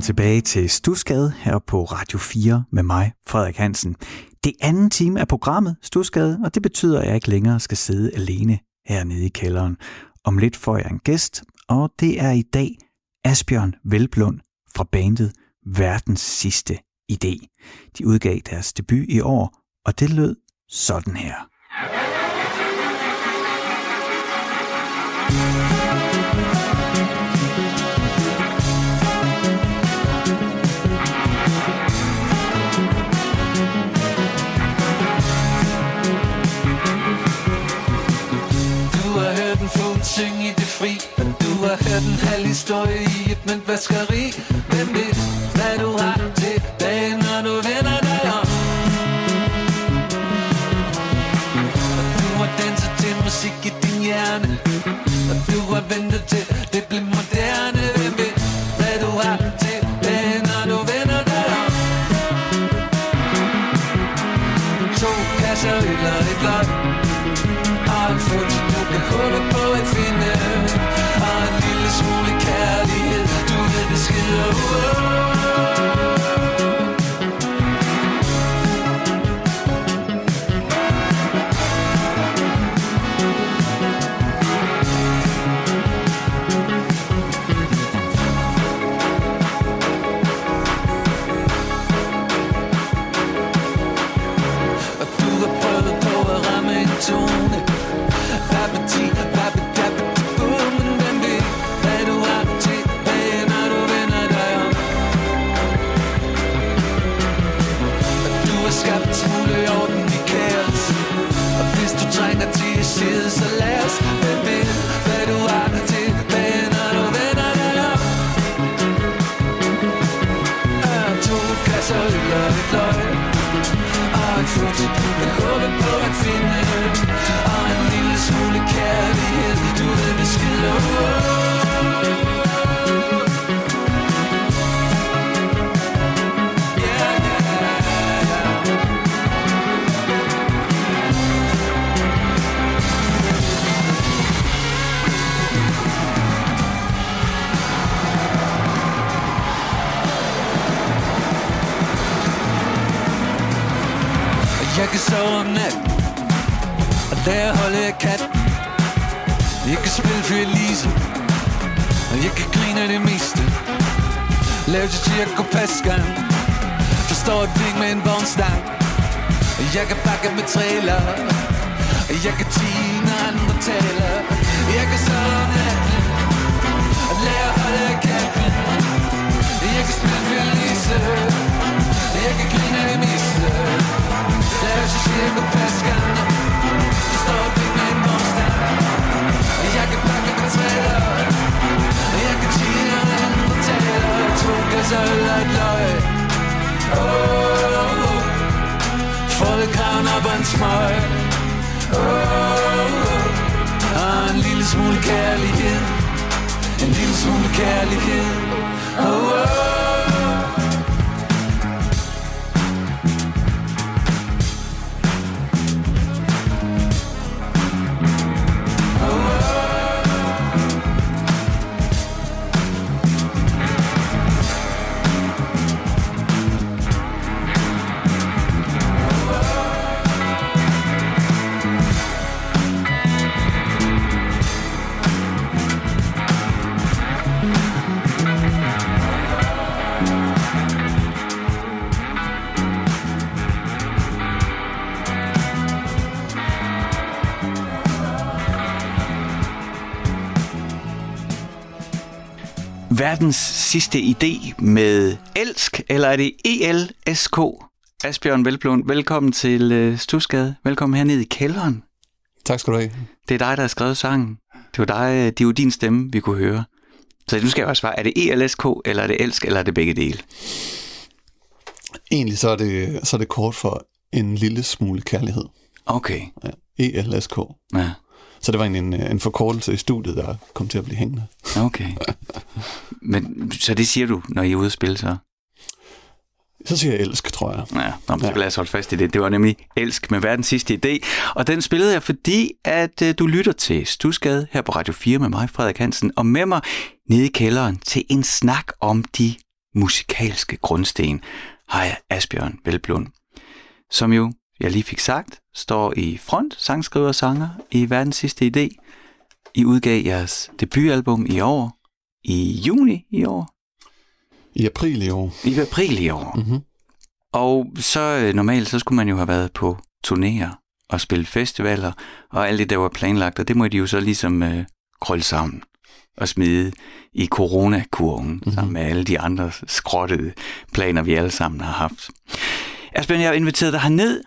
Velkommen tilbage til Stusgade her på Radio 4 med mig, Frederik Hansen. Det anden time af programmet Stusgade, og det betyder, at jeg ikke længere skal sidde alene hernede i kælderen. Om lidt får jeg en gæst, og det er i dag Asbjørn Velblund fra bandet Verdens Sidste Idé. De udgav deres debut i år, og det lød sådan her. synge du har halv historie i et mænd vaskeri Hvem ved, hvad du har til dagen, når du vender dig om? Og du har danset til musik i din hjerne. Og du har ventet til det blev moderne med Får op og en smøg. Oh, oh Og en lille smule kærlighed. En lille smule kærlighed. Oh, oh. oh. Verdens sidste idé med elsk, eller er det ELSK? Asbjørn Velblund, velkommen til øh, Stusgade. Velkommen hernede i kælderen. Tak skal du have. Det er dig, der har skrevet sangen. Det var dig, øh, det er jo din stemme, vi kunne høre. Så nu skal jeg også svare, er det ELSK, eller er det elsk, eller er det begge dele? Egentlig så er det, så er det kort for en lille smule kærlighed. Okay. Ja, ELSK. Ja. Så det var en, en forkortelse i studiet, der kom til at blive hængende. Okay. Men så det siger du, når I er ude at spille så? Så siger jeg elsk, tror jeg. Ja, nå, så lad os holde fast i det. Det var nemlig Elsk med verdens sidste idé. Og den spillede jeg, fordi at uh, du lytter til Stusgade her på Radio 4 med mig, Frederik Hansen, og med mig nede i kælderen til en snak om de musikalske grundsten har jeg Asbjørn Velblund, som jo, jeg lige fik sagt, står i front, sangskriver og sanger i verdens sidste idé. I udgav jeres debutalbum i år, i juni i år, I april i år. i april i år. Mm-hmm. Og så øh, normalt, så skulle man jo have været på turnéer og spille festivaler, og alt det, der var planlagt, og det må de jo så ligesom øh, krølle sammen og smide i coronakurven, mm-hmm. sammen med alle de andre skrottede planer, vi alle sammen har haft. Asbjørn, jeg har inviteret dig herned,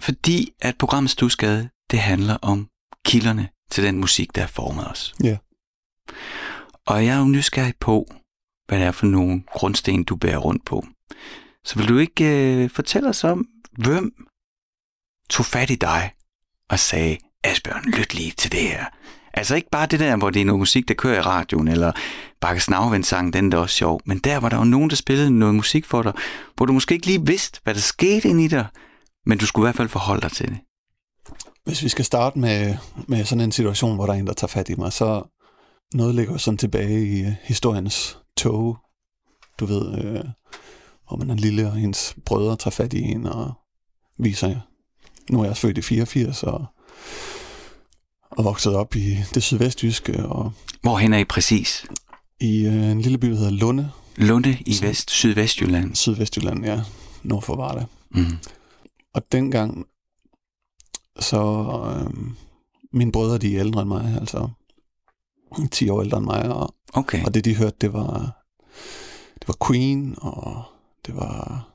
fordi at programmet Stusgade, det handler om kilderne til den musik, der har formet os. Ja. Og jeg er jo nysgerrig på, hvad det er for nogle grundsten, du bærer rundt på. Så vil du ikke øh, fortælle os om, hvem tog fat i dig og sagde, Asbjørn, lyt lige til det her. Altså ikke bare det der, hvor det er noget musik, der kører i radioen, eller Bakke Snavvendt sang, den der er også sjov, men der var der jo nogen, der spillede noget musik for dig, hvor du måske ikke lige vidste, hvad der skete ind i dig, men du skulle i hvert fald forholde dig til det. Hvis vi skal starte med, med sådan en situation, hvor der er en, der tager fat i mig, så noget ligger sådan tilbage i øh, historiens tog. Du ved, øh, hvor man er lille, og ens brødre tager fat i en og viser jer. Nu er jeg født i 84 og, og vokset op i det sydvestjyske og Hvorhen er I præcis? i øh, en lille by, der hedder Lunde, Lunde i vest, Sydvestjylland. sydvestjylland, ja, nord for Varda. Mm. Og dengang, så øh, mine brødre, de er ældre end mig, altså 10 år ældre end mig, og, Okay. og det de hørte, det var, det var Queen, og det var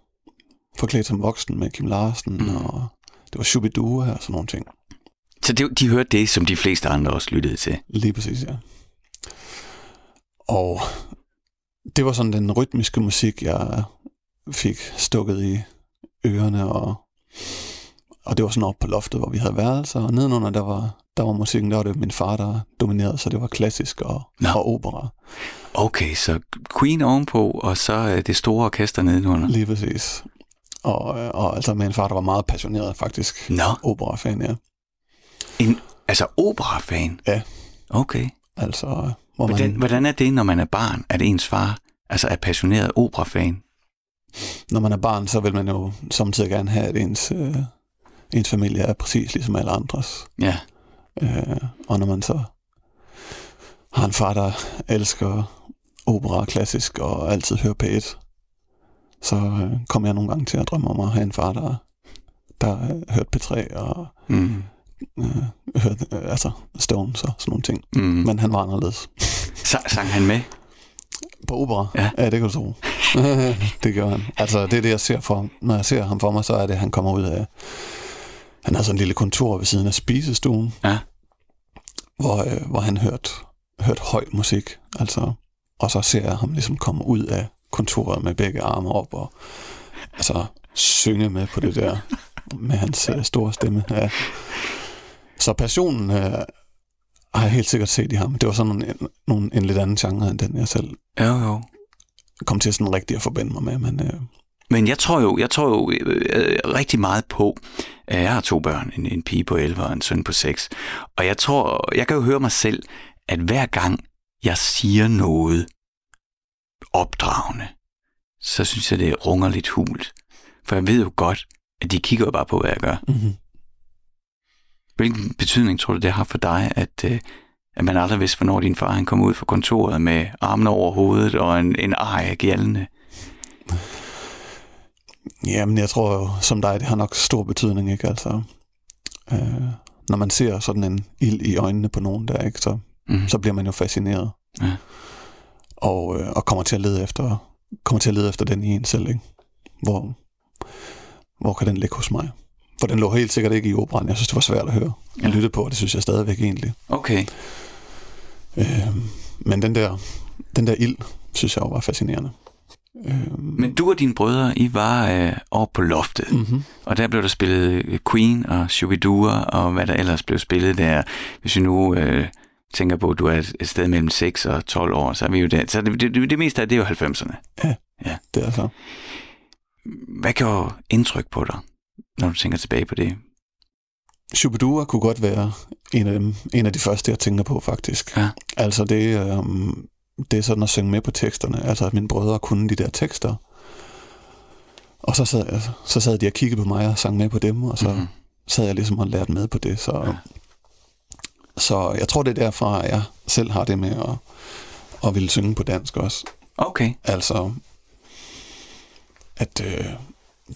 Forklædt som voksen med Kim Larsen, Mm. og det var Shubidua og sådan nogle ting. Så det, de hørte det, som de fleste andre også lyttede til. Lige præcis, ja. Og det var sådan den rytmiske musik, jeg fik stukket i ørerne, og, og det var sådan op på loftet, hvor vi havde værelser, og nedenunder, der var, der var musikken, der var det min far, der dominerede, så det var klassisk og, Nå. og opera, Okay, så Queen ovenpå, og så øh, det store orkester nedenunder. lige præcis. Og, øh, og altså med en far, der var meget passioneret faktisk, Nå, opera-fan, ja. en, altså operafan? Ja. Okay. Altså, hvor man, Hvordan, hvordan er det, når man er barn, at ens far altså er passioneret operafan? Når man er barn, så vil man jo samtidig gerne have, at ens, øh, ens familie er præcis ligesom alle andres. Ja. Øh, og når man så har en far, der elsker opera klassisk og altid hører P1, så øh, kommer jeg nogle gange til at drømme om at have en far, der, der øh, hørte P3 og Mm. øh, hørte øh, altså Stones og sådan nogle ting. Mm. Men han var anderledes. Sa- sang han med? På opera? Ja. ja det kan du tro. det gør han. Altså, det er det, jeg ser for ham. Når jeg ser ham for mig, så er det, at han kommer ud af... Han har sådan en lille kontor ved siden af spisestuen, Ja. hvor, øh, hvor han hørte, hørte høj musik. Altså, og så ser jeg ham ligesom komme ud af kontoret med begge arme op og altså, synge med på det der med hans øh, store stemme. Ja. Så passionen øh, har jeg helt sikkert set i ham. Det var sådan en, en, en lidt anden genre, end den jeg selv Jo, jo. Kom til sådan rigtig at forbinde mig med, men øh, Men jeg tror jo, jeg tror jo øh, øh, rigtig meget på, at jeg har to børn, en, en pige på 11 og en søn på 6. Og jeg tror, jeg kan jo høre mig selv, at hver gang jeg siger noget opdragende, så synes jeg, det runger lidt hult. For jeg ved jo godt, at de kigger jo bare på, hvad jeg gør. mm-hmm. Hvilken betydning tror du, det har for dig, at, øh, at man aldrig vidste, hvornår din far han kom ud fra kontoret med armene over hovedet og en, en ej gjaldende? Jamen, jeg tror jo, som dig, det har nok stor betydning, ikke? Altså, øh, når man ser sådan en ild i øjnene på nogen der, ikke? Så, Mm. så bliver man jo fascineret. Ja. Og, øh, og kommer til at lede efter kommer til at lede efter den i en selv, ikke? Hvor, hvor kan den ligge hos mig? For den lå helt sikkert ikke i operan. Jeg synes, det var svært at høre. Jeg lyttede på, og det synes jeg stadigvæk egentlig. Okay. Øh, men den der, den der ild, synes jeg var fascinerende. Øh, Men du og dine brødre, I var øh, oppe på loftet, mm-hmm. og der blev der spillet øh, Queen og Shubidua og hvad der ellers blev spillet der. Hvis vi nu øh, tænker på, at du er et sted mellem 6 og 12 år, så er vi jo der. Så det, det, det meste af det er jo 90'erne. Det er så. Hvad gjorde indtryk på dig, når du tænker tilbage på det? Shubidua kunne godt være en af, dem, en af de første, jeg tænker på, faktisk. Ja. Altså det, øhm, det er sådan at synge med på teksterne. Altså, at mine brødre kunne de der tekster. Og så sad, så sad de og kiggede på mig og sang med på dem, og så mm-hmm. sad jeg ligesom og lærte med på det. Så, ja. så jeg tror, det er derfra, at jeg selv har det med at, at ville synge på dansk også. Okay. Altså, at øh,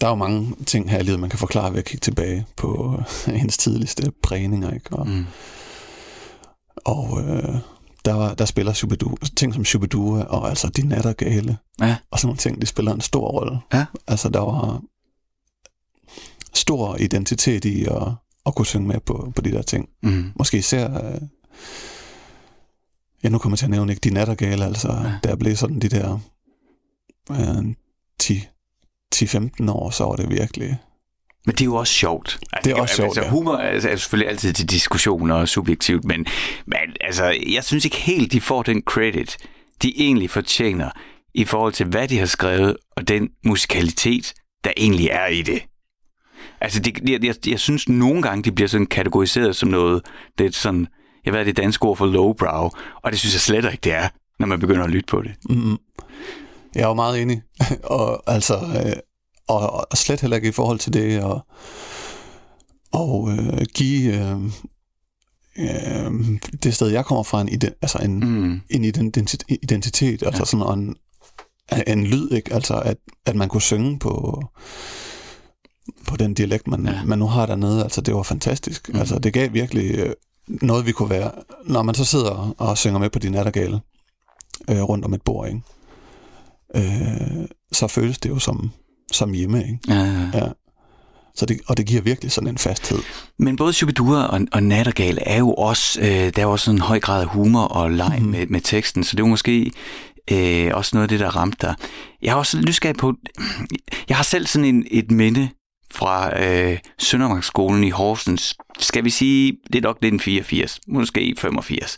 der er jo mange ting her i livet, man kan forklare ved at kigge tilbage på øh, ens tidligste prægninger, ikke? Og, mm. og øh, der, var, der spiller Shubidua, ting som Shubidua og altså De Nattergale Ja. og sådan nogle ting, de spiller en stor rolle. Ja. Altså, der var stor identitet i at, at kunne synge med på, på de der ting. Mm. Måske især... Øh, ja, nu kommer jeg til at nævne ikke De Nattergale, altså, ja. der blev sådan de der øh, 10 10-15 år, så var det virkelig... Men det er jo også sjovt. Det er også sjovt, altså. Humor er, er selvfølgelig altid til diskussion og subjektivt, men, men altså, jeg synes ikke helt, de får den credit, de egentlig fortjener i forhold til, hvad de har skrevet, og den musikalitet, der egentlig er i det. Altså, det, jeg, jeg, jeg synes nogle gange, de bliver sådan kategoriseret som noget, det er sådan, jeg ved, det er dansk ord for lowbrow, og det synes jeg slet ikke, det er, når man begynder at lytte på det. Mm, jeg er jo meget enig. og altså, øh, og, og slet heller ikke i forhold til det, og, og øh, give øh, øh, det sted, jeg kommer fra, en, ide, altså en, mm. en identitet, identitet altså ja. sådan en, en lyd, ikke? Altså, at, at man kunne synge på på den dialekt, man, ja. man nu har dernede. Altså, det var fantastisk. Mm. Altså, det gav virkelig øh, noget, vi kunne være. Når man så sidder og synger med på de nattergale øh, rundt om et bord, ikke? Øh, så føles det jo som, som hjemme. Ikke? Ja, ja. ja. Så det, og det giver virkelig sådan en fasthed. Men både Shubidua og, og Nattergal er jo også, øh, der er også en høj grad af humor og leg mm. med, med teksten, så det er jo måske øh, også noget af det, der ramte dig. Jeg har også nysgerrig på, jeg har selv sådan en, et minde fra øh, Søndermarksskolen i Horsens, skal vi sige, det er nok 1984, måske 85,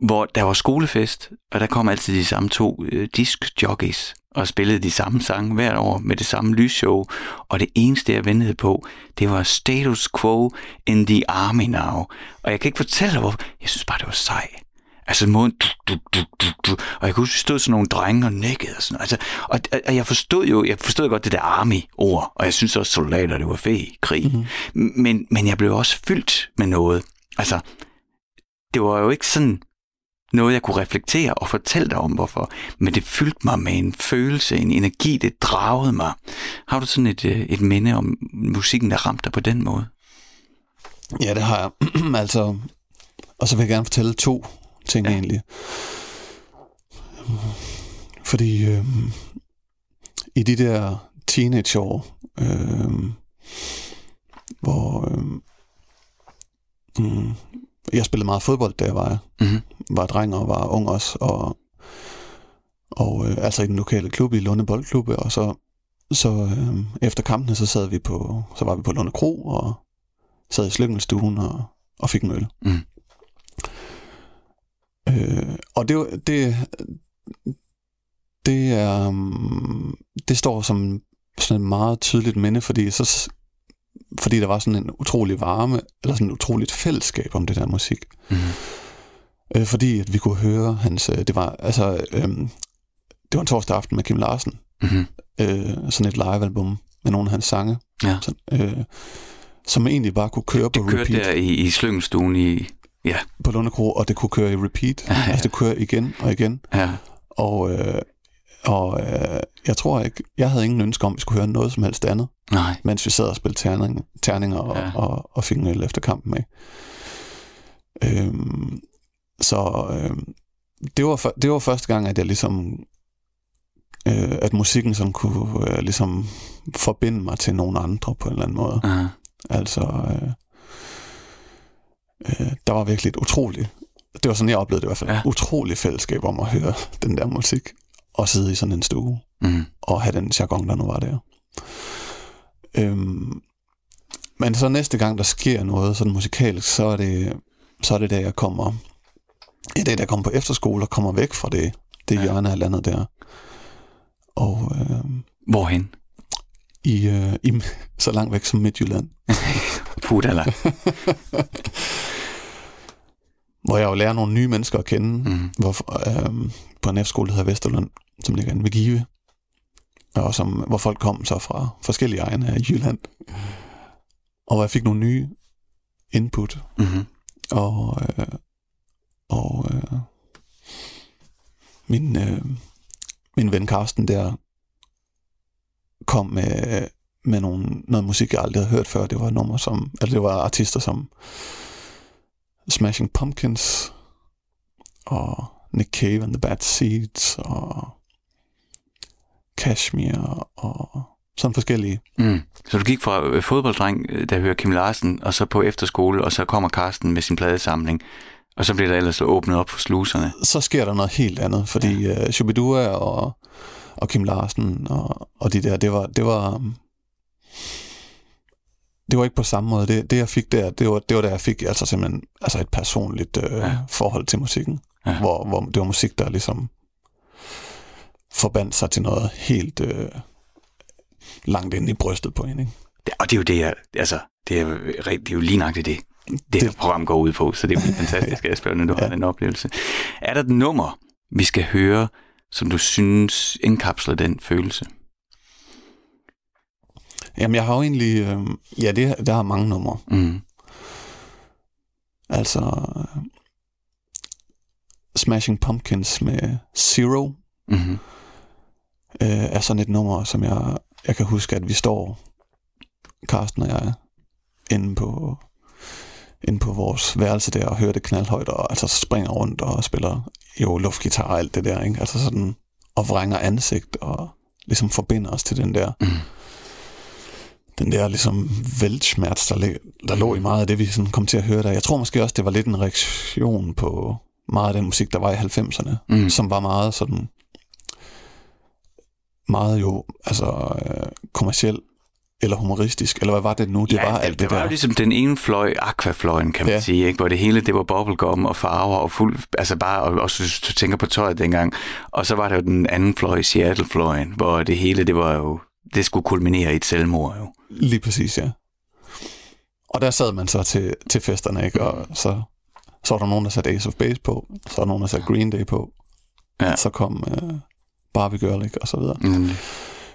hvor der var skolefest, og der kom altid de samme to øh, diskjockeys og spillede de samme sange hvert år med det samme lysshow, og det eneste, jeg ventede på, det var Status Quo in the Army Now. Og jeg kan ikke fortælle dig, hvorfor. Jeg synes bare, det var sej. Altså måden, du, du, du, du, du. og jeg kunne huske, stod sådan nogle drenge og nikkede og sådan noget. Altså, og, og, jeg forstod jo, jeg forstod godt det der army-ord, og jeg synes også, soldater, det var fedt krig. Mm-hmm. Men, men jeg blev også fyldt med noget. Altså, det var jo ikke sådan, noget, jeg kunne reflektere og fortælle dig om, hvorfor. Men det fyldte mig med en følelse, en energi, det dragede mig. Har du sådan et, øh, et minde om musikken, der ramte dig på den måde? Ja, det har jeg. altså, og så vil jeg gerne fortælle to ting ja. egentlig. Fordi øh, i de der teenageår, øh, hvor øh, mm, jeg spillede meget fodbold, da jeg var, mm-hmm. var dreng og var ung også, og, og øh, altså i den lokale klub i Lunde Boldklubbe, og så, så øh, efter kampene, så sad vi på, så var vi på Lunde Kro, og sad i slyngelstuen og, og fik en øl. Mm. Øh, og det, det, det er, det står som sådan et meget tydeligt minde, fordi så fordi der var sådan en utrolig varme, eller sådan et utroligt fællesskab om det der musik. Mm. Øh, fordi at vi kunne høre hans, øh, det var altså, øh, det var en torsdag aften med Kim Larsen, mm-hmm. øh, sådan et livealbum med nogle af hans sange, ja. sådan, øh, som egentlig bare kunne køre det, på det repeat. Det kørte der i, i slyngelstuen i, ja. På Lundekro, og det kunne køre i repeat. Ja, ja. Altså det kører igen og igen. Ja. Og, øh, og øh, jeg tror ikke, jeg havde ingen ønske om, at vi skulle høre noget som helst andet. Nej. Mens vi sad og spillede terning, terninger og, ja. og, og, og fik en øl efter kampen med. Øhm, så øhm, det, var det var første gang, at jeg ligesom øh, at musikken sådan kunne øh, ligesom forbinde mig til nogle andre på en eller anden måde. Uh-huh. Altså, øh, øh, der var virkelig et utroligt, det var sådan, jeg oplevede det i hvert fald, ja. utroligt fællesskab om at høre den der musik, og sidde i sådan en stue, mm. og have den jargon, der nu var der. Øhm, men så næste gang, der sker noget sådan musikalisk, så er det, så er det der, jeg kommer, ja, det er der, jeg kommer på efterskole og kommer væk fra det, det ja. hjørne af landet der. Og, øh, Hvorhen? I, øh, i, så langt væk som Midtjylland. Pudala. hvor jeg jo lærer nogle nye mennesker at kende, Mm. hvor, øh, på en F-skole, der hedder Vesterlund, som ligger inde ved Give, og som, hvor folk kom så fra forskellige egne af Jylland. Og hvor jeg fik nogle nye input, Mm-hmm. og, øh, og øh, min, øh, min ven Karsten der kom med, med nogle, noget musik, jeg aldrig havde hørt før. Det var nummer som, eller det var artister som Smashing Pumpkins og Nick Cave and the Bad Seeds og Kashmir og sådan forskellige. Mm. Så du gik fra øh, fodbolddreng, øh, der hører Kim Larsen, og så på efterskole, og så kommer Karsten med sin pladesamling, og så bliver der ellers åbnet op for sluserne. Så sker der noget helt andet, fordi ja. uh, Shubidua og, og Kim Larsen og, og de der, det var, det var, det var ikke på samme måde. Det, det jeg fik der, det var, det var der jeg fik altså simpelthen altså et personligt uh, Ja. forhold til musikken, Ja. hvor, hvor det var musik, der ligesom forbandt sig til noget helt uh, langt ind i brystet på en. Ikke? Det, og det er jo det, jeg, altså, det er, det er jo lige nøjagtigt det, det, det program går ud på, så det er jo fantastisk, Asbjørn, når du ja. Ja. har den oplevelse. Er der et nummer, vi skal høre, som du synes indkapsler den følelse? Jamen jeg har jo egentlig, øh, ja det, der har mange numre. Mm. Altså øh, Smashing Pumpkins med Zero Mm-hmm. øh, er sådan et nummer, som jeg, jeg kan huske, at vi står, Karsten og jeg, inde på, inde på vores værelse der og hører det knaldhøjt, og altså springer rundt og spiller jo luftgitar og alt det der, ikke? Altså sådan, og vrænger ansigt og ligesom forbinder os til den der, Mm. Den der ligesom væltsmerts, der, der lå i meget af det, vi sådan kom til at høre der. Jeg tror måske også, det var lidt en reaktion på meget af den musik, der var i 90'erne, Mm. som var meget sådan, meget jo, altså øh, kommerciel eller humoristisk, eller hvad var det nu? Det ja, var det, alt det, det, var der. jo ligesom den ene fløj, aquafløjen, kan man ja. Ja. sige, ikke? hvor det hele, det var bubblegum og farver og fuld, altså bare, og også hvis du tænker på tøjet dengang, og så var der jo den anden fløj, Seattle-fløjen, hvor det hele, det var jo, det skulle kulminere i et selvmord jo. Lige præcis, ja. Og der sad man så til, til festerne, ikke? Og så, så var der nogen, der satte Ace of Base på, så var der nogen, der satte Green Day på, Ja. så kom øh, Barbie Girl, ikke? Og så videre. Mm.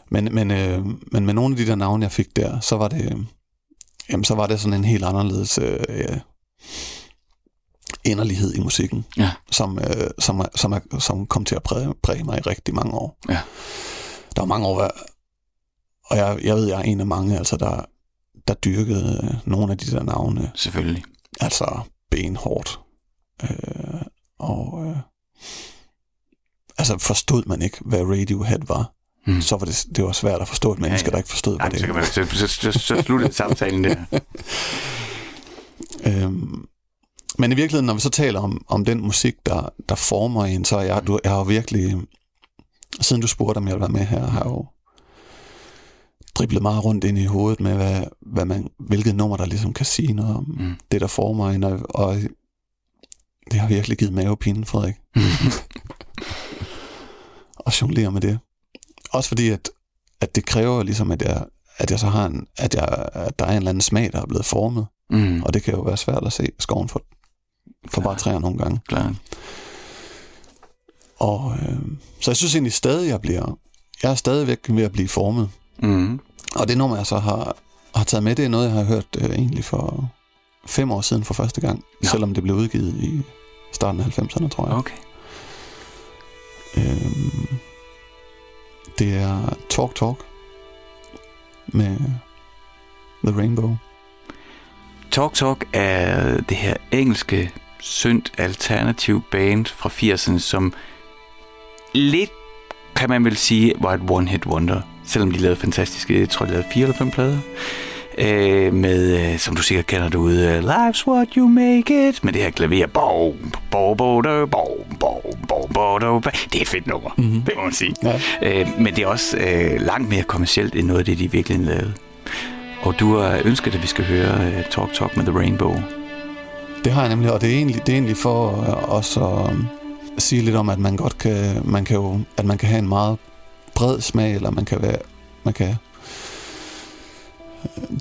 Men, men, øh, men med nogle af de der navne, jeg fik der, så var det, øh, jamen, så var det sådan en helt anderledes øh, inderlighed i musikken, Ja. som, øh, som, som, som kom til at præge, præge mig i rigtig mange år. Ja. Der var mange år, og jeg, jeg ved, jeg er en af mange, altså, der, der dyrkede øh, nogle af de der navne, Selvfølgelig. altså benhårdt. Øh, og øh, altså forstod man ikke, hvad Radiohead var, Mm. så var det, det var svært at forstå et menneske, ja. der ikke forstod, hvad Nej, det så, kan man, så, så, så, så sluttede samtalen der. Øhm, men i virkeligheden, når vi så taler om, om den musik, der, der former en, så jeg, du, jeg har virkelig, siden du spurgte, om jeg ville være med her, har jeg jo driblet meget rundt ind i hovedet med, hvad, hvad man, hvilket nummer, der ligesom kan sige noget om Mm. det, der former en, og, og det har virkelig givet mavepine, Frederik, at jonglere med det. Også fordi, at, at det kræver ligesom, at jeg, at jeg så har en, at, jeg, at der er en eller anden smag, der er blevet formet. Mm. Og det kan jo være svært at se skoven for, for bare træer nogle gange. Klart. Og, øh, så jeg synes egentlig stadig, jeg bliver... Jeg er stadigvæk ved at blive formet. Mm. Og det nummer, jeg så har, har taget med, det er noget, jeg har hørt øh, egentlig for fem år siden for første gang. Ja. Selvom det blev udgivet i starten af 90'erne, tror jeg. Okay. Øhm, det er Talk Talk med The Rainbow. Talk Talk er det her engelske syndt alternativ band fra 80'erne, som lidt, kan man vel sige, var et one-hit wonder. Selvom de lavede fantastiske, jeg tror, de lavede fire eller fem plader. Øh, med, øh, som du sikkert kender derude, øh, Life's What You Make It, med det her klaver. Bo, bo, bo, do, bo, bo, bo, bo. Det er et fedt nummer, Mhm. det må man sige. Ja. Øh, men det er også øh, langt mere kommercielt end noget af det, de virkelig lavede. Og du har ønsket, at vi skal høre uh, Talk Talk med The Rainbow. Det har jeg nemlig, og det er egentlig, det er egentlig for også at um, sige lidt om, at man godt kan, man kan jo, at man kan have en meget bred smag, eller man kan være, man kan,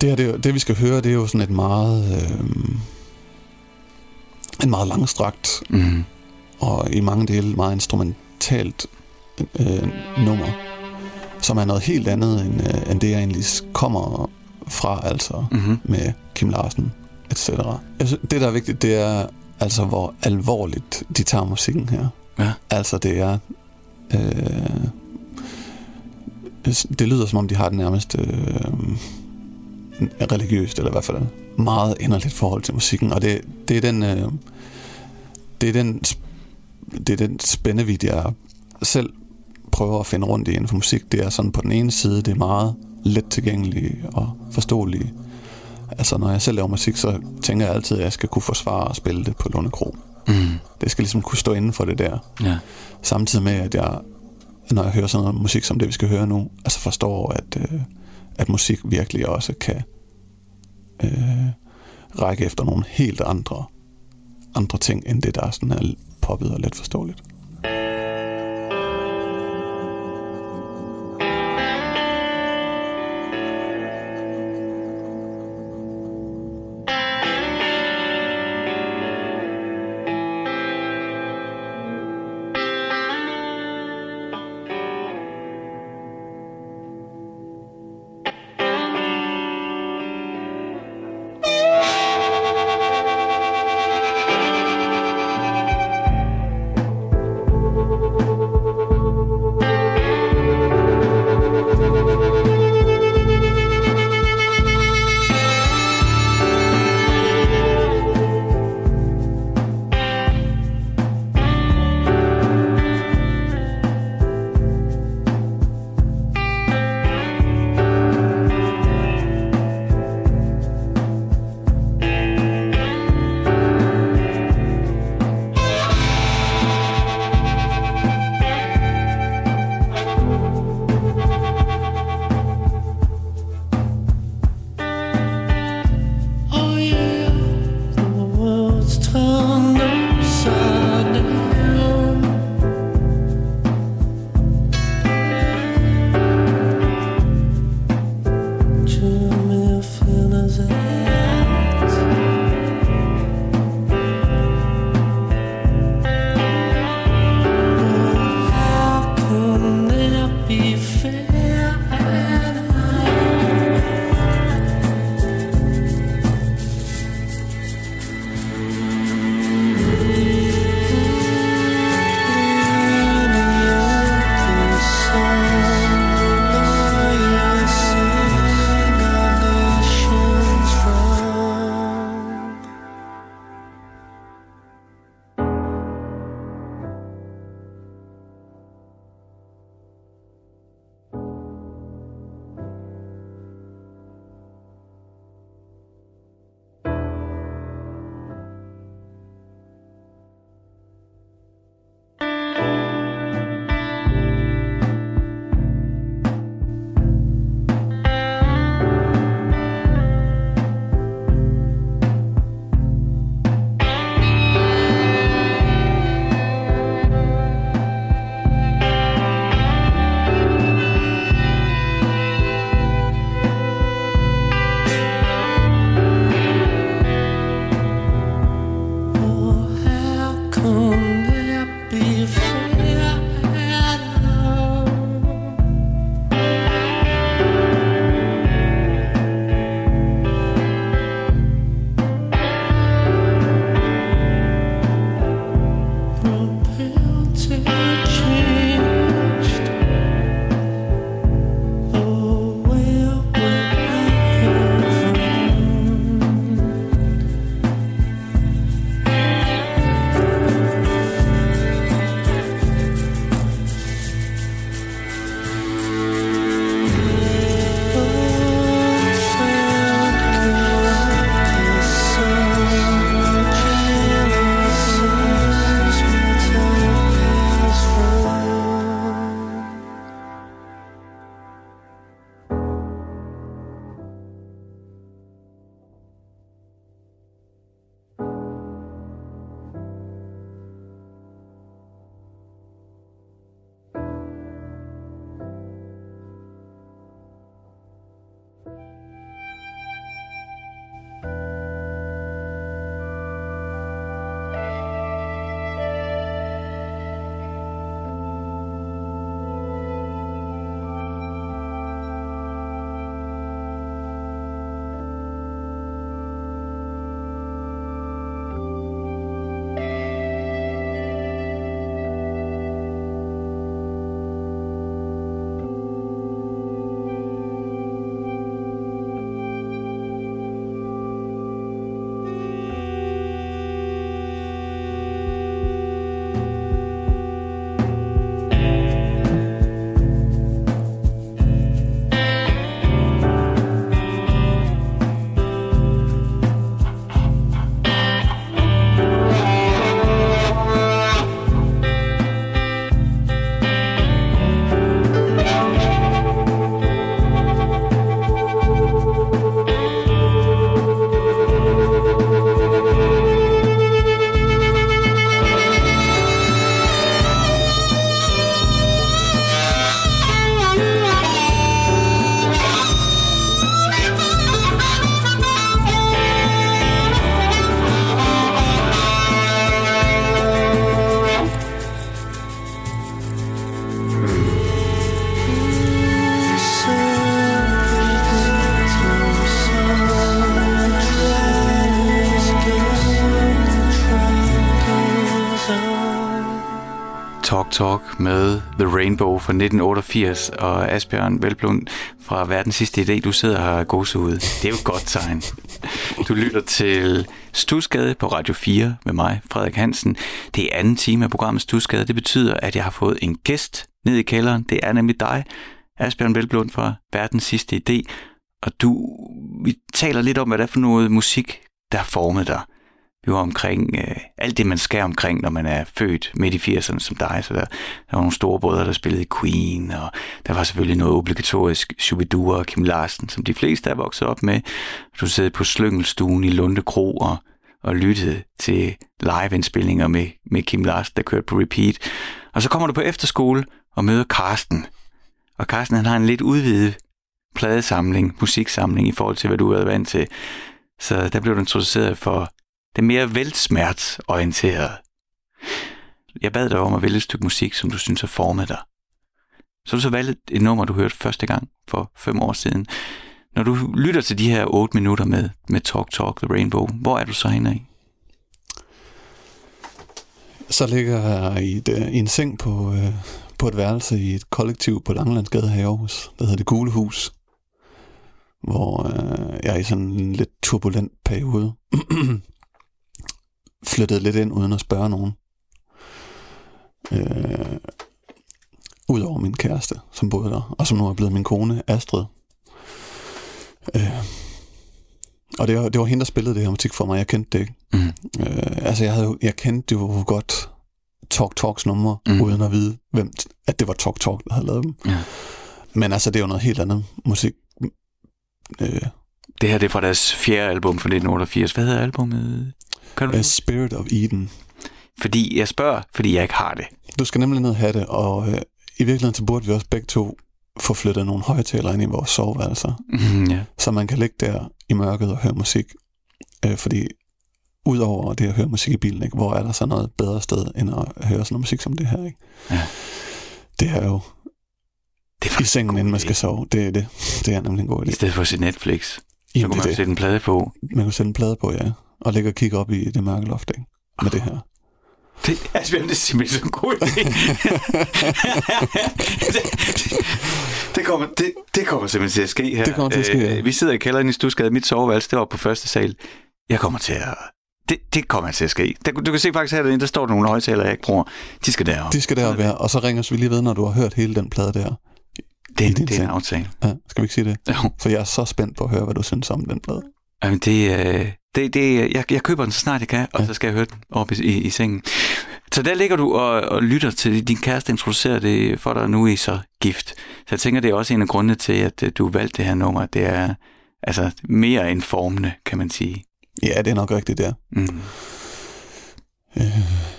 det, her, det, det vi skal høre, det er jo sådan et meget, øh, en meget langstrakt Mm. og i mange dele meget instrumentalt øh, nummer, som er noget helt andet end, øh, end det, jeg egentlig kommer fra, altså Mm-hmm. med Kim Larsen, etc. Jeg synes, det, der er vigtigt, det er altså, hvor alvorligt de tager musikken her. Ja. Altså, det er... Øh, det lyder, som om de har det nærmest øh, religiøst, eller i hvert fald meget inderligt forhold til musikken, og det, det er den... Øh, det er den det er den spændevid, jeg selv prøver at finde rundt i inden for musik. Det er sådan på den ene side, det er meget let tilgængeligt og forståeligt. Altså når jeg selv laver musik, så tænker jeg altid, at jeg skal kunne forsvare og spille det på Lunde Kro. Mm. Det skal ligesom kunne stå inden for det der. Ja. Samtidig med, at jeg, når jeg hører sådan noget musik som det, vi skal høre nu, altså forstår, at, øh, at musik virkelig også kan øh, række efter nogle helt andre, andre ting, end det, der er sådan er poppet og let forståeligt. The Rainbow fra 1988 og Asbjørn Velblund fra Verdens Sidste Idé. Du sidder her og ud. Det er jo et godt tegn. Du lytter til Stusgade på Radio 4 med mig, Frederik Hansen. Det er anden time af programmet Stusgade. Det betyder, at jeg har fået en gæst ned i kælderen. Det er nemlig dig, Asbjørn Velblund fra Verdens Sidste Idé. Og du, vi taler lidt om, hvad det er for noget musik, der har formet dig vi var omkring øh, alt det, man skal omkring, når man er født midt i 80'erne som dig. Så der, der var nogle store brødre, der spillede Queen, og der var selvfølgelig noget obligatorisk Shubidua og Kim Larsen, som de fleste er vokset op med. Du sad på Slyngelstuen i Lunde Kro og, og lyttede til liveindspillinger med, med Kim Larsen, der kørte på repeat. Og så kommer du på efterskole og møder Karsten. Og Karsten han har en lidt udvidet pladesamling, musiksamling i forhold til, hvad du har været vant til. Så der blev du introduceret for det mere velsmertsorienterede. Jeg bad dig om at vælge et stykke musik, som du synes har formet dig. Så du så valgt et nummer, du hørte første gang for fem år siden. Når du lytter til de her 8 minutter med, med Talk Talk The Rainbow, hvor er du så henne i? Så ligger jeg i, et, øh, i en seng på, øh, på et værelse i et kollektiv på Langelandsgade her i Aarhus, der hedder Det Gule Hus, hvor øh, jeg er i sådan en lidt turbulent periode. flyttede lidt ind uden at spørge nogen. Øh, Udover min kæreste, som boede der, og som nu er blevet min kone, Astrid. Øh, og det var, det var hende, der spillede det her musik for mig. Jeg kendte det ikke. Mm. Øh, altså, jeg, havde, jeg kendte jo godt Talk Talks numre, mm. uden at vide, hvem, at det var Talk Talk, der havde lavet dem. Ja. Men altså, det er jo noget helt andet musik. Øh. Det her det er fra deres fjerde album fra 1988. Hvad hedder albumet? Kan du? A Spirit of Eden. Fordi jeg spørger, fordi jeg ikke har det. Du skal nemlig ned og have det, og øh, i virkeligheden så burde vi også begge to få flyttet nogle højtalere ind i vores soveværelser. Mm, yeah. Så man kan ligge der i mørket og høre musik. Øh, fordi udover det at høre musik i bilen, ikke, hvor er der så noget bedre sted, end at høre sådan noget musik som det her? Ikke? Ja. Det er jo det er i sengen, inden man skal sove. Det er det. Det er nemlig en god idé. I stedet for at se Netflix, så Jamen, kunne man det. sætte en plade på. Man kunne sætte en plade på, ja og ligge og kigge op i det mørke loft, ikke? Med oh. det her. Det, altså, det er simpelthen en god idé. det, det, kommer, det, det kommer simpelthen til at ske her. Det kommer til at ske, ja. Øh, vi sidder i kælderen i Stusgade. Mit soveværelse, det var på første sal. Jeg kommer til at... Det, det kommer til at ske. Der, du kan se faktisk herinde, der står der nogle højtalere, jeg ikke bruger. De skal deroppe. De skal deroppe, være. Og så ringer vi lige ved, når du har hørt hele den plade der. Det, det er en aftale. Ja, skal vi ikke sige det? Jo. For jeg er så spændt på at høre, hvad du synes om den plade. Jamen, det, øh, det, det, jeg, jeg køber den så snart jeg kan, og ja. så skal jeg høre den op i, i, i sengen. Så der ligger du og, og lytter til din kæreste introducerer det for dig, nu er I så gift. Så jeg tænker, det er også en af grundene til, at øh, du valgte det her nummer. Det er altså mere end formende, kan man sige. Ja, det er nok rigtigt, der. Mm. Øh,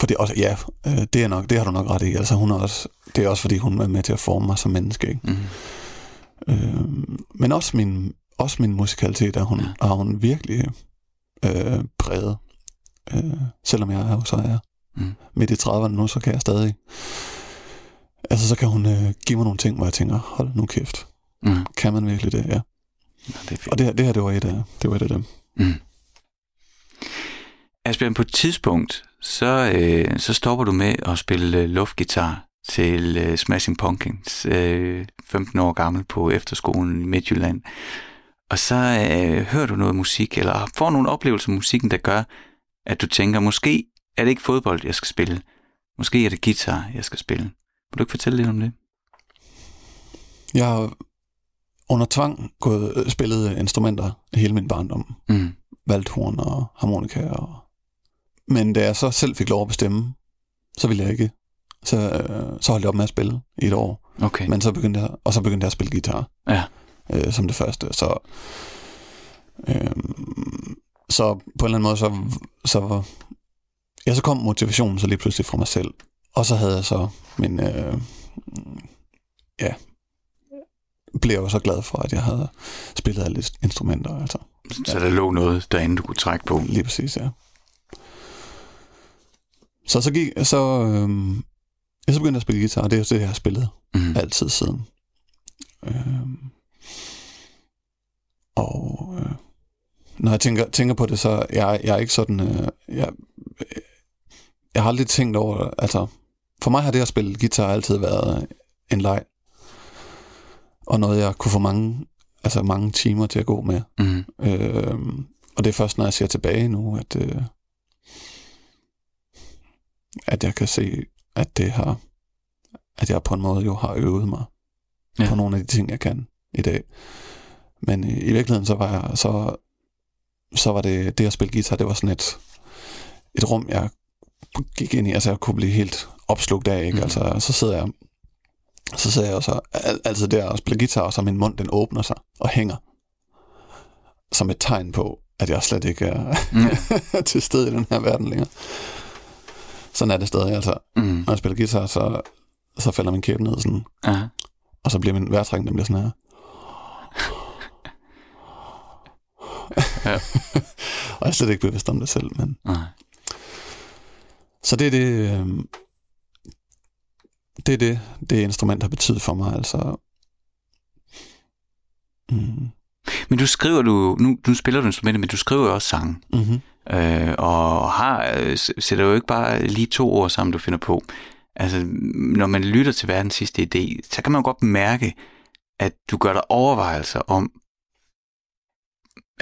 for det er også, ja, øh, det, er nok, det har du nok ret i. Altså, hun er også, det er også, fordi hun er med til at forme mig som menneske. Ikke? Mm. Øh, men også min, også min musikalitet er hun, ja. har hun virkelig øh, præget. Øh, selvom jeg er jo så er mm. midt i 30'erne nu, så kan jeg stadig... Altså, så kan hun øh, give mig nogle ting, hvor jeg tænker, hold nu kæft. Mm. Kan man virkelig det? Ja. ja det er Og det, det her, det var et af, det var et af dem. Mm. Asbjørn, på et tidspunkt, så, øh, så stopper du med at spille øh, luftgitar til øh, Smashing Pumpkins, øh, 15 år gammel på efterskolen i Midtjylland og så øh, hører du noget musik, eller får nogle oplevelser af musikken, der gør, at du tænker, måske er det ikke fodbold, jeg skal spille. Måske er det guitar, jeg skal spille. Vil du ikke fortælle lidt om det? Jeg har under tvang gået, øh, spillet instrumenter hele min barndom. Mm. Valgt horn og harmonika. Og... Men da jeg så selv fik lov at bestemme, så ville jeg ikke. Så, øh, så holdt jeg op med at spille i et år. Okay. Men så begyndte jeg, og så begyndte jeg at spille guitar. Ja øh, som det første. Så, øh, så på en eller anden måde, så, så, ja, så kom motivationen så lige pludselig fra mig selv. Og så havde jeg så min, øh, ja, blev jeg jo så glad for, at jeg havde spillet alle instrumenter. Altså. Så der lå noget derinde, du kunne trække på? Lige præcis, ja. Så så gik, så, øh, jeg så begyndte at spille guitar, og det er jo det, jeg har spillet mm. altid siden. Øh, og øh, når jeg tænker, tænker på det, så jeg, jeg er ikke sådan... Øh, jeg, øh, jeg har aldrig tænkt over, altså, for mig har det at spille guitar altid været en leg. Og noget, jeg kunne få mange, altså mange timer til at gå med. Mm. Øh, og det er først, når jeg ser tilbage nu, at, øh, at jeg kan se, at det har, at jeg på en måde jo har øvet mig ja. på nogle af de ting, jeg kan i dag. Men i, i virkeligheden, så var jeg, så, så var det, det at spille guitar, det var sådan et, et rum, jeg gik ind i, altså jeg kunne blive helt opslugt af, ikke? Mm. Altså, så sidder jeg, så sidder jeg så al, altid der og spiller guitar, og så min mund, den åbner sig og hænger. Som et tegn på, at jeg slet ikke er Mm. til stede i den her verden længere. Sådan er det stadig, altså. Mm. Når jeg spiller guitar, så, så falder min kæbe ned sådan, Ja. og så bliver min vejrtrækning, den bliver sådan her. Ja. og jeg er slet ikke bevidst om det selv, men... Nej. Så det er det... Øh, det er det, det instrument har betydet for mig, altså... Mm, Men du skriver du, nu, nu spiller du instrumenter, men du skriver jo også sange. mm-hmm. Øh, og har, øh, sætter jo ikke bare lige to ord sammen, du finder på. Altså, når man lytter til verdens sidste idé, så kan man jo godt mærke, at du gør dig overvejelser om,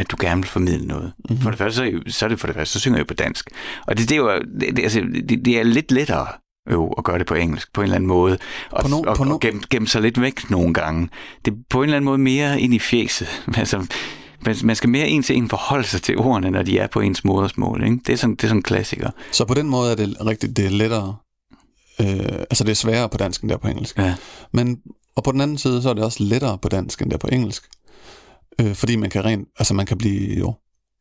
at du gerne vil formidle noget. Mhm. For det første, så så er det for det første, så synger jeg på dansk. Og det, det, er jo, det, det, altså, det, det er lidt lettere jo, at gøre det på engelsk, på en eller anden måde. Og, På no- og, på no- og gemme, gemme sig lidt væk nogle gange. Det er på en eller anden måde mere ind i fjeset. Altså, man- man skal mere en til en forholde sig til ordene, når de er på ens modersmål. Ikke? Det, er sådan, det er sådan en klassiker. Så på den måde er det rigtigt, det er lettere... Øh, altså det er sværere på dansk, end det er på engelsk. Ja. Men, og på den anden side, så er det også lettere på dansk, end det er på engelsk. Øh, fordi man kan rent, altså man kan blive jo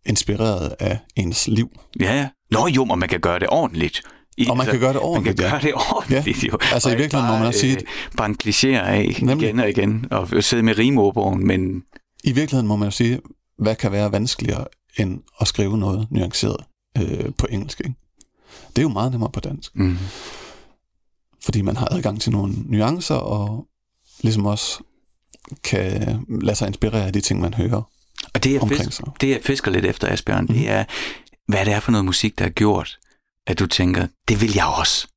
inspireret af ens liv. Ja, ja. Nå jo, og man kan gøre det ordentligt. I, Og man kan gøre det Man kan ordentligt, ja. gøre det ordentligt, jo. Altså, i Og ikke virkeligheden må man også sige, øh, Bare en kliché af Nemlig. igen og igen, og sidde med rimordbogen, men I virkeligheden må man jo sige, hvad kan være vanskeligere end at skrive noget nuanceret øh, på engelsk. Ikke? Det er jo meget nemmere på dansk, mm, fordi man har adgang til nogle nuancer, og ligesom også kan lade sig inspirere af de ting, man hører Og det jeg, fisk, sig. det, jeg fisker lidt efter, Asbjørn, mm. det er, hvad det er for noget musik, der har gjort, at du tænker, det vil jeg også.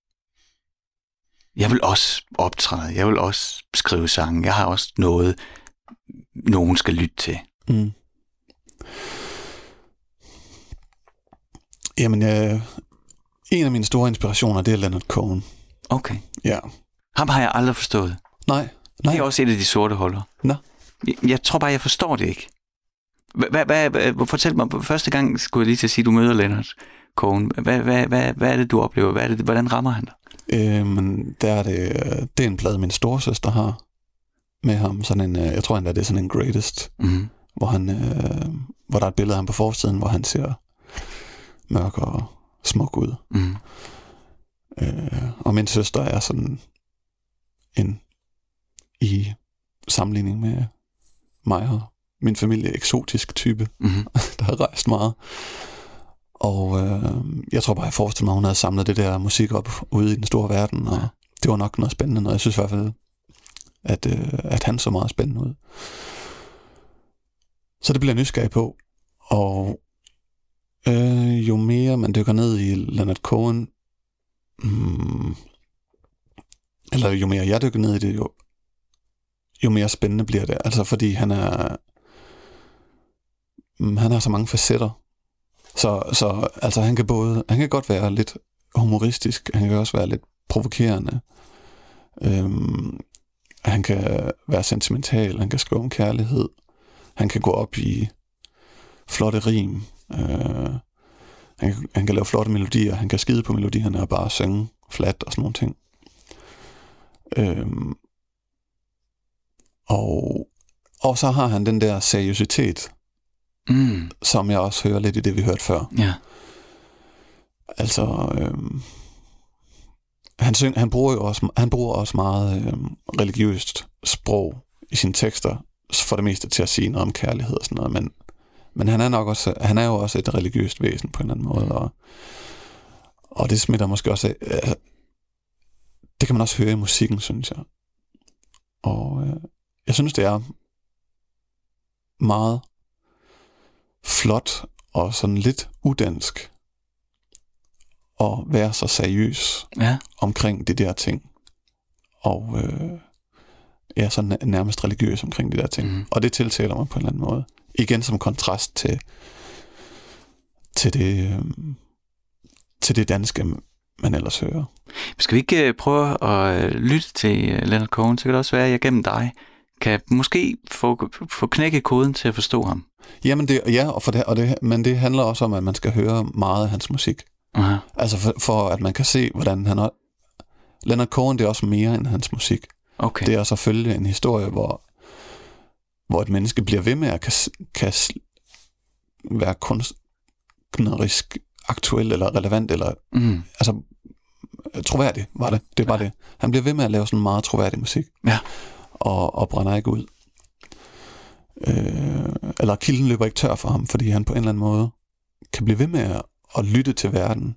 Jeg vil også optræde, jeg vil også skrive sange, jeg har også noget, nogen skal lytte til. Mm. Jamen, øh, en af mine store inspirationer, det er Leonard Cohen. Okay. Ja. Ham har jeg aldrig forstået. Nej, nej. Det er også et af de sorte huller. Nå. Jeg, jeg tror bare, jeg forstår det ikke. Hvad, hvad, hvad, fortæl mig, første gang skulle jeg lige til at sige, at du møder Leonard Cohen. Hvad, hvad, hvad, hvad er det, du oplever? Hvad er det, hvordan rammer han dig? Øh, men der er det, det er en plade, min storesøster har med ham. Sådan en, øh, jeg tror endda, det er sådan en greatest, Mm. hvor, han, øh, hvor der er et billede af ham på forsiden, hvor han ser mørk og smuk ud. Mm. Øh, og min søster er sådan en i sammenligning med mig og min familie eksotisk type, Mm. der har rejst meget. Og øh, jeg tror bare, jeg forestiller mig, at hun havde samlet det der musik op ude i den store verden, og det var nok noget spændende, og jeg synes i hvert fald, at, øh, at han så meget spændende ud. Så det bliver jeg nysgerrig på, og øh, jo mere man dykker ned i Leonard Cohen, mm, eller jo mere jeg dykker ned i det, jo, jo mere spændende bliver det. Altså fordi han er, mm, han har så mange facetter. Så, så altså han kan både, han kan godt være lidt humoristisk, han kan også være lidt provokerende. Øhm, han kan være sentimental, han kan skrive om kærlighed, han kan gå op i flotte rim, øh, han, han kan lave flotte melodier, han kan skide på melodierne og bare synge flat og sådan nogle ting. Øhm, og, og så har han den der seriøsitet, Mm. som jeg også hører lidt i det, vi hørte før. Ja. Altså, øhm, han, syng, han, bruger jo også, han bruger også meget øhm, religiøst sprog i sine tekster, for det meste til at sige noget om kærlighed og sådan noget, men, men han er nok også, han er jo også et religiøst væsen på en eller anden måde, og, og det smitter måske også af, altså, det kan man også høre i musikken, synes jeg. Og øh, jeg synes, det er meget flot og sådan lidt udansk at være så seriøs Ja. omkring de der ting. Og øh, ja, så næ- nærmest religiøs omkring de der ting. Mm. Og det tiltaler mig på en eller anden måde. Igen som kontrast til, til, det, øh, til det danske, man ellers hører. Skal vi ikke øh, prøve at øh, lytte til øh, Leonard Cohen? Så kan det også være, at jeg gennem dig kan måske få, få knækket koden til at forstå ham. Jamen det, ja, og for det, og det, men det handler også om, at man skal høre meget af hans musik. Aha. Altså for, for at man kan se, hvordan han er... Leonard Cohen, det er også mere end hans musik. Okay. Det er så følge en historie, hvor, hvor et menneske bliver ved med at kan, kan være kunstnerisk aktuel eller relevant, eller Mm. altså troværdig var det. Det var det. Han bliver ved med at lave sådan meget troværdig musik. Ja. Og, og brænder ikke ud. Øh, eller kilden løber ikke tør for ham, fordi han på en eller anden måde kan blive ved med at, at lytte til verden.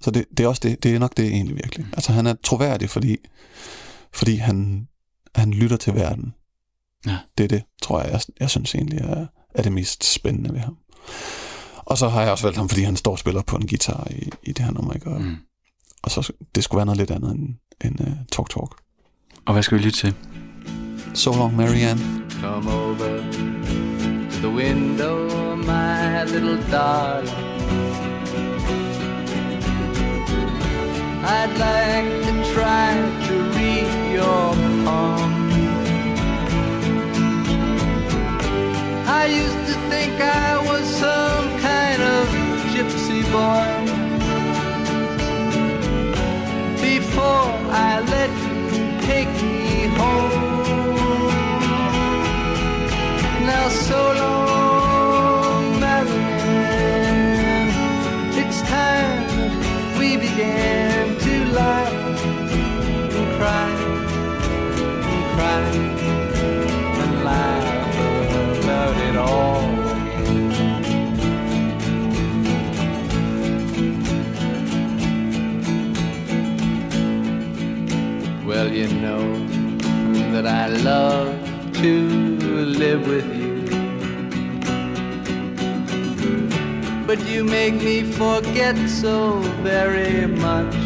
Så det, det er også det, det er nok det egentlig virkelig. Altså han er troværdig, fordi, fordi han, han lytter til verden. Ja. Det er det, tror jeg, jeg, jeg synes egentlig er, er det mest spændende ved ham. Og så har jeg også valgt ham, fordi han står og spiller på en guitar i, i det her nummer, ikke? Og, Mm. og så det skulle være noget lidt andet end, end uh, Talk Talk. Og hvad skal vi lytte til? So long, Marianne. Come over to the window, my little darling. I'd like to try to read your. I used to think I was some kind of gypsy boy. Love to live with you. But you make me forget so very much.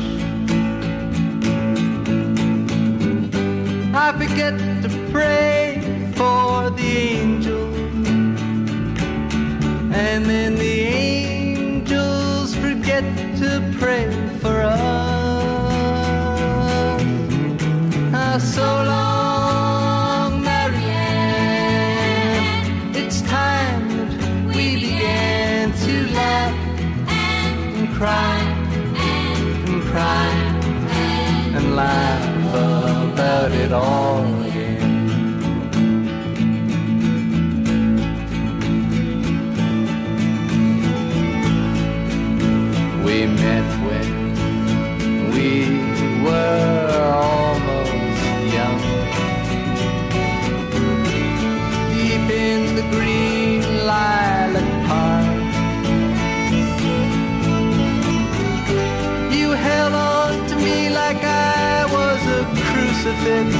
I forget to pray for the angels, and then the angels forget to pray for us. Ah, so long, cry and cry and laugh about it all crucifix.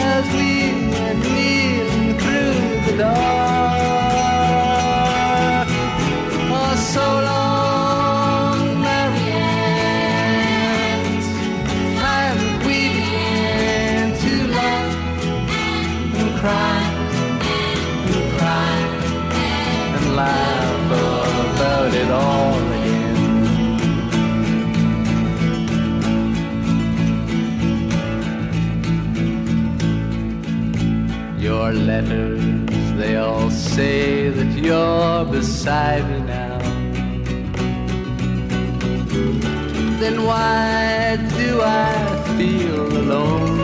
As we went kneeling through the dark. They all say that you're beside me now. Then why do I feel alone?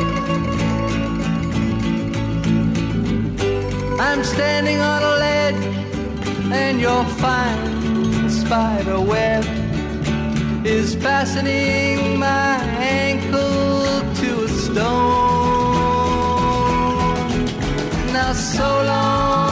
I'm standing on a ledge and your fine spider web is fastening my ankle so long,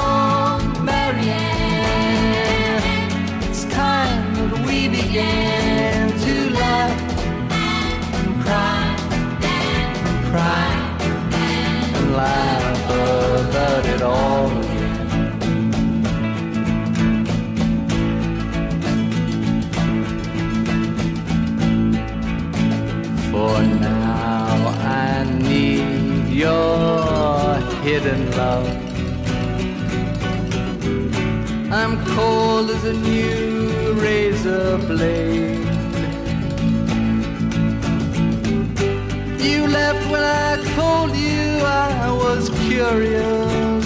cold as a new razor blade. You left when I told you I was curious.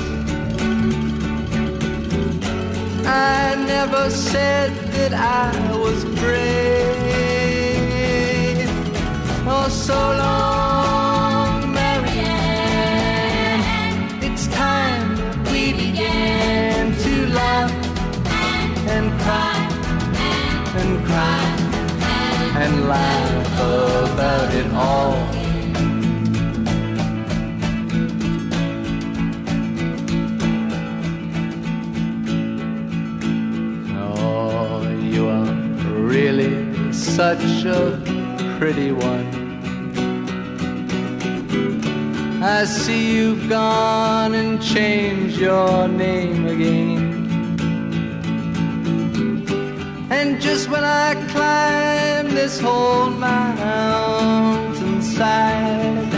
I never said that I was brave. Oh, so long, cry and laugh about it all. Oh, you are really such a pretty one. I see you've gone and changed your name again. And just when I climb this whole mountainside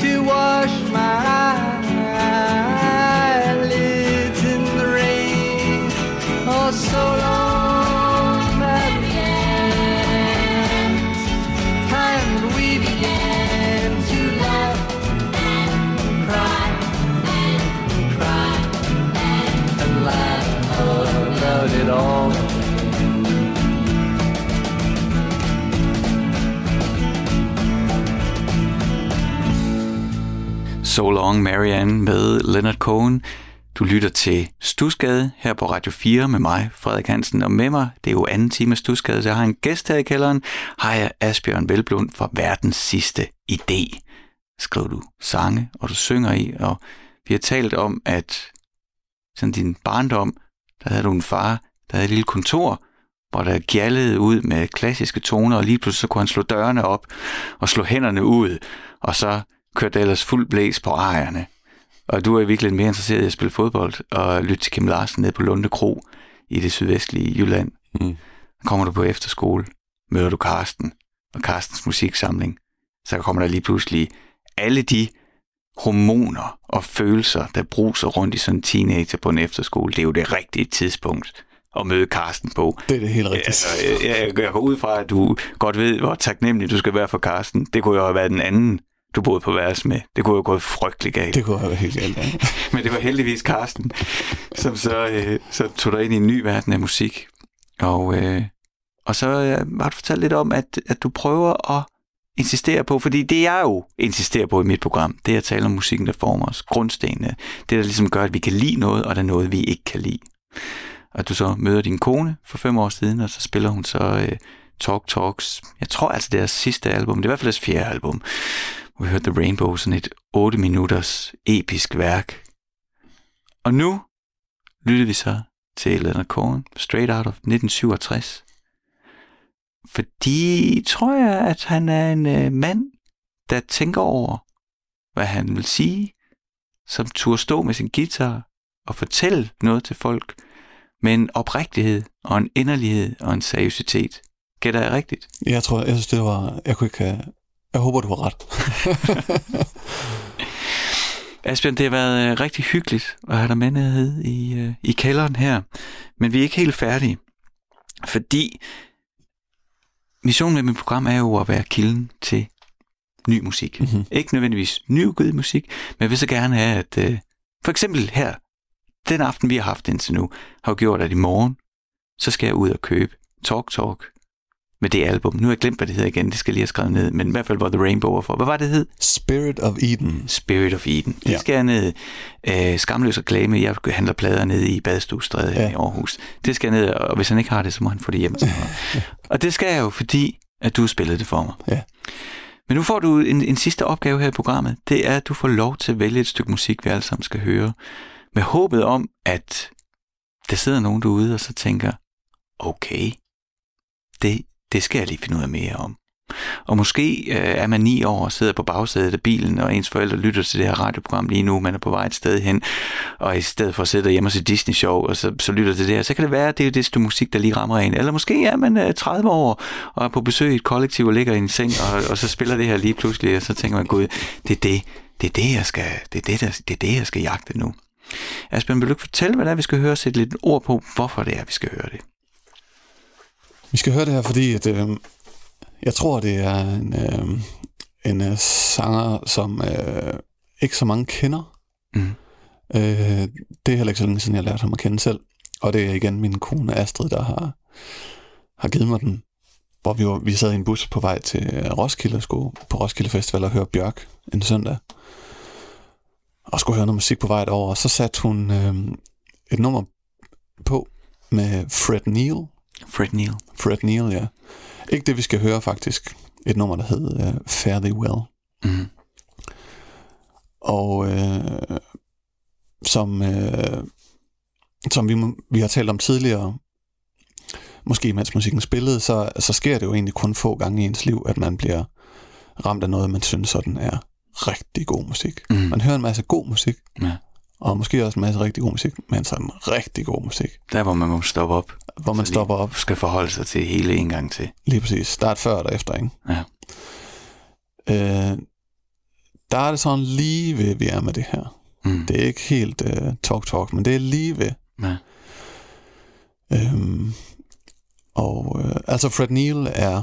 to wash Strong Marianne med Leonard Cohen. Du lytter til Stusgade her på Radio 4 med mig, Frederik Hansen, og med mig, det er jo anden time af Stusgade, så jeg har en gæst her i kælderen, har jeg Asbjørn Velblund fra Verdens Sidste Idé. Skriver du sange, og du synger i, og vi har talt om, at sådan din barndom, der havde du en far, der havde et lille kontor, hvor der gjaldede ud med klassiske toner, og lige pludselig så kunne han slå dørene op og slå hænderne ud, og så kørte ellers fuld blæs på ejerne. Og du er virkelig mere interesseret i at spille fodbold og lytte til Kim Larsen nede på Lunde Kro i det sydvestlige Jylland. Mm. Kommer du på efterskole, møder du Karsten og Karstens musiksamling, så kommer der lige pludselig alle de hormoner og følelser, der bruser rundt i sådan en teenager på en efterskole. Det er jo det rigtige tidspunkt at møde Karsten på. Det er det helt rigtigt. Jeg, jeg, jeg går ud fra, at du godt ved, hvor taknemmelig du skal være for Karsten. Det kunne jo have været den anden, du boede på værelse med. Det kunne jo gået frygtelig galt. Det kunne have været helt galt, ja. Men det var heldigvis Karsten, som så, øh, så tog dig ind i en ny verden af musik. Og, øh, og så øh, har du fortalt lidt om, at, at du prøver at insistere på, fordi det jeg jo insisterer på i mit program, det er at tale om musikken, der former os, grundstenene. Det, der ligesom gør, at vi kan lide noget, og der er noget, vi ikke kan lide. Og du så møder din kone for fem år siden, og så spiller hun så øh, Talk Talks. Jeg tror altså, det er deres sidste album. Det er i hvert fald deres fjerde album. Vi hørte The Rainbow, sådan et 8 minutters episk værk. Og nu lytter vi så til Leonard Cohen, Straight Out of 1967. Fordi tror jeg, at han er en øh, mand, der tænker over, hvad han vil sige, som turde stå med sin guitar og fortælle noget til folk med en oprigtighed og en inderlighed og en seriøsitet. Gætter jeg rigtigt? Jeg tror, jeg synes, det var... Jeg kunne ikke have... Jeg håber, du har ret. Asbjørn, det har været øh, rigtig hyggeligt at have dig med nede i, øh, i kælderen her. Men vi er ikke helt færdige, fordi missionen med mit program er jo at være kilden til ny musik. Mhm. Ikke nødvendigvis nyudgivet musik, men jeg vil så gerne have, at øh, for eksempel her, den aften vi har haft indtil nu, har jo gjort, at i morgen, så skal jeg ud og købe Talk Talk med det album. Nu har jeg glemt, hvad det hedder igen, det skal jeg lige have skrevet ned, men i hvert fald, hvor The Rainbow var for. Hvad var det hed? Spirit of Eden. Spirit of Eden. Det Ja. skal jeg ned. Øh, skamløs reklame. Jeg handler plader nede i Badestuestræde ja. I Aarhus. Det skal jeg ned, og hvis han ikke har det, så må han få det hjem til mig. og det skal jeg jo, fordi at du har spillet det for mig. Ja. Men nu får du en, en sidste opgave her i programmet. Det er, at du får lov til at vælge et stykke musik, vi alle sammen skal høre. Med håbet om, at der sidder nogen derude, og så tænker, okay, det, det skal jeg lige finde ud af mere om. Og måske øh, er man ni år og sidder på bagsædet af bilen, og ens forældre lytter til det her radioprogram lige nu, man er på vej et sted hen, og i stedet for at sidde hjemme og se Disney-show, og så, så lytter til det her, så kan det være, at det er det musik, der lige rammer en. Eller måske er man øh, 30 år og er på besøg i et kollektiv og ligger i en seng, og, og så spiller det her lige pludselig, og så tænker man, gud, det er det, det er det, jeg skal, det er det, der, det er det, jeg skal jagte nu. Asbjørn, vil du ikke fortælle, hvad det er, vi skal høre, sætte lidt ord på, hvorfor det er, vi skal høre det? Vi skal høre det her, fordi at, øh, jeg tror, det er en, øh, en øh, sanger, som øh, ikke så mange kender. Mm. Øh, det er heller ikke så længe siden, jeg lærte ham at kende selv. Og det er igen min kone Astrid, der har, har givet mig den. Hvor vi, var, vi sad i en bus på vej til Roskilde og skulle på Roskilde Festival og høre Bjørk en søndag. Og skulle høre noget musik på vej derover. Og så satte hun øh, et nummer på med Fred Neil. Fred Neil. Fred Neil, ja. Ikke det, vi skal høre faktisk. Et nummer, der hedder uh, Fare Thee Well. Mm. Og øh, som, øh, som vi, vi har talt om tidligere, måske mens musikken spillede, så, så sker det jo egentlig kun få gange i ens liv, at man bliver ramt af noget, man synes sådan er rigtig god musik. Mm. Man hører en masse god musik, Ja. Og måske også en masse rigtig god musik, men sådan rigtig god musik, Der, hvor man må stoppe op. hvor man stopper op Skal forholde sig til hele en gang til. lige præcis. Et før og der efter, ikke? Ja. Øh, der er det sådan lige ved, vi er med det her. Mm. Det er ikke helt uh, talk-talk, men det er lige ved. Ja. Øhm, og øh, altså Fred Neil er,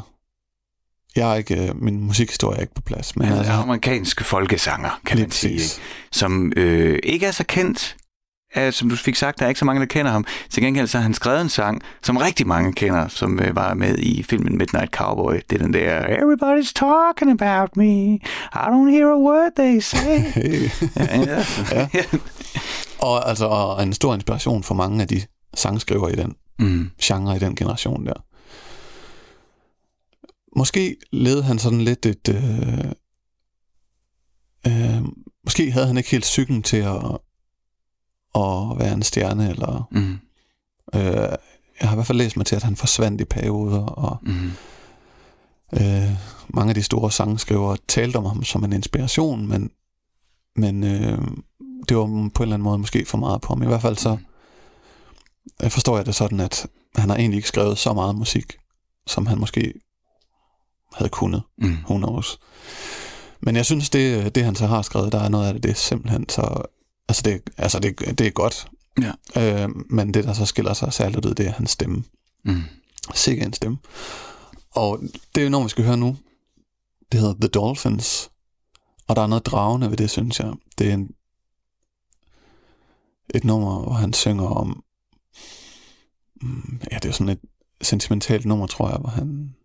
jeg er ikke, øh, min musikhistorie er ikke på plads, men Han altså, er amerikansk folkesanger, kan man sige. Ikke? Som øh, ikke er så kendt. Uh, som du fik sagt, der er ikke så mange, der kender ham. Til gengæld så har han skrevet en sang, som rigtig mange kender, som øh, var med i filmen Midnight Cowboy. Det er den der, Everybody's talking about me. I don't hear a word they say. Hey. ja, ja. ja. Og altså og en stor inspiration for mange af de sangskrivere i den mm. genre, i den generation der. Måske led han sådan lidt et... Øh, øh, måske havde han ikke helt psyken til at, at være en stjerne, eller... Mm. Øh, jeg har i hvert fald læst mig til, at han forsvandt i perioder, og Mm. øh, mange af de store sangskrivere talte om ham som en inspiration, men, men øh, det var på en eller anden måde måske for meget på ham. I hvert fald så jeg forstår jeg det sådan, at han har egentlig ikke skrevet så meget musik, som han måske havde kunnet. Mm. Who knows. Men jeg synes, det, det han så har skrevet, der er noget af det, det er simpelthen så... Altså, det, altså det, det er godt. Ja. Øh, men det, der så skiller sig særligt ud, det er hans stemme. Mm. Sikke en stemme. Og det er jo noget, vi skal høre nu. Det hedder The Dolphins. Og der er noget dragende ved det, synes jeg. Det er en, et nummer, hvor han synger om... Mm, Ja, det er sådan et sentimentalt nummer, tror jeg, hvor han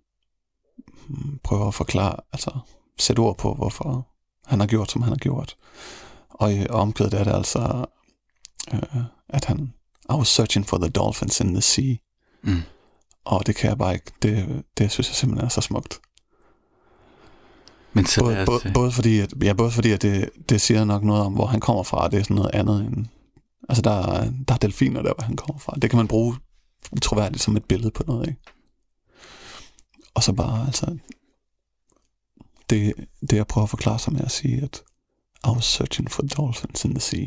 prøver at forklare, altså sætte ord på, hvorfor han har gjort, som han har gjort. Og i omkvædet er det altså, øh, at han, I was searching for the dolphins in the sea. Mm. Og det kan jeg bare ikke. Det, det synes jeg simpelthen er så smukt. Men så Både, både, øh, både fordi, at, ja, både fordi at det, det siger nok noget om, hvor han kommer fra. Det er sådan noget andet end... Altså, der er, der er delfiner der, hvor han kommer fra. Det kan man bruge troværdigt som et billede på noget, ikke? Og så bare, altså... Det, det jeg prøver at forklare sig med at sige, at I was searching for dolphins in the sea.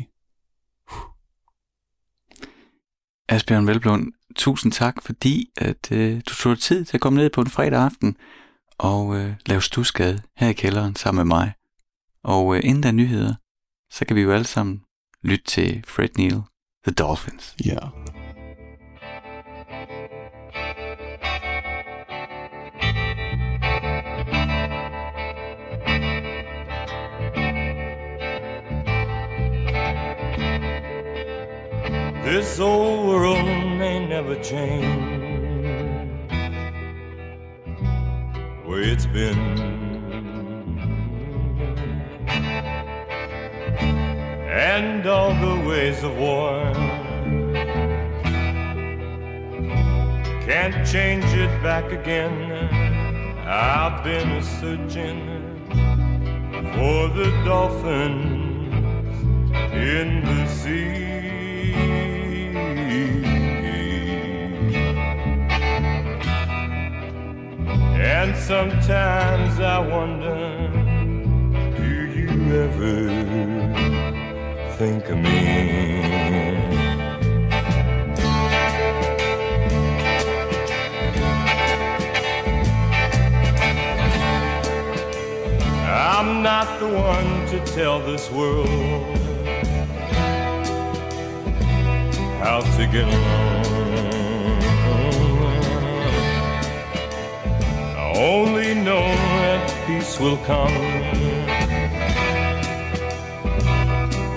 Asbjørn Velblom, tusind tak, fordi at, øh, du tog tid til at komme ned på en fredag aften og øh, lave stusgade her i kælderen sammen med mig. Og øh, inden der er nyheder, så kan vi jo alle sammen lytte til Fred Neil, The Dolphins. Ja. This old world may never change way it's been. And all the ways of war can't change it back again. I've been a searching for the dolphins in the sea. And sometimes I wonder, do you ever think of me? I'm not the one to tell this world how to get along. I only know that peace will come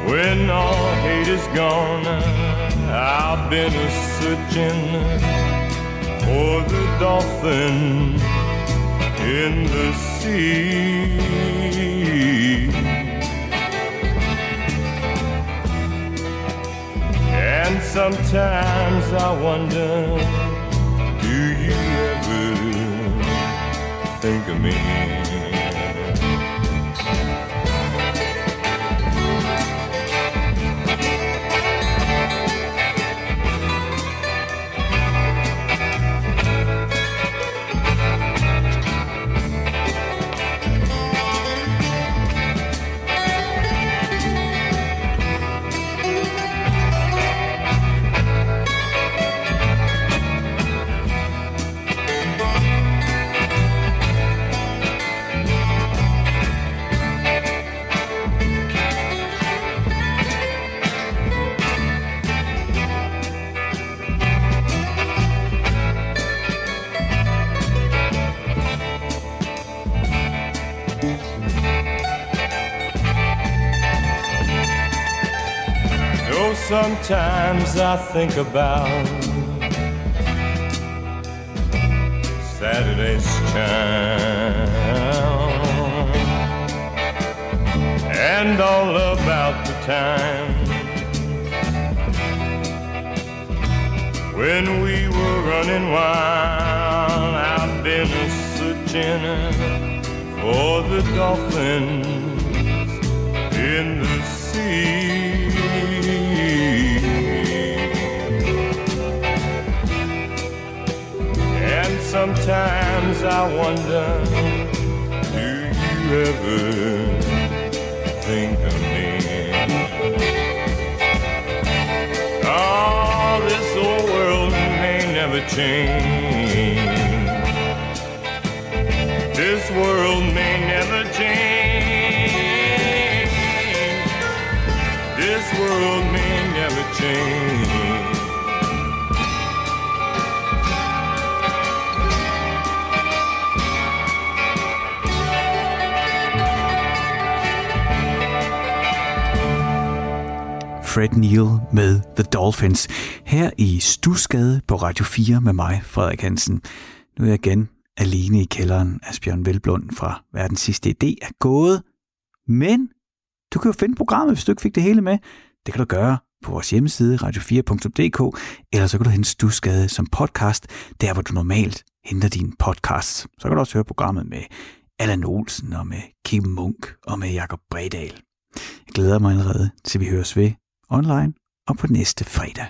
when all hate is gone. I've been a searching for the dolphin in the sea. Sometimes I wonder, do you ever think of me? Sometimes I think about Saturday's town and all about the time when we were running wild. I've been searching for the dolphins in the sometimes I wonder, do you ever think of me? Oh, this old world may never change. This world Fred Neil med The Dolphins. Her i Stusgade på Radio 4 med mig, Frederik Hansen. Nu er jeg igen alene i kælderen. Asbjørn Velblund fra Verdens Sidste Idé er gået. Men du kan jo finde programmet, hvis du ikke fik det hele med. Det kan du gøre på vores hjemmeside radio4.dk, eller så kan du hente Stusgade som podcast, der hvor du normalt henter dine podcasts. Så kan du også høre programmet med Allan Olsen og med Kim Munk og med Jakob Bredal. Jeg glæder mig allerede til vi høres ved online og på næste fredag.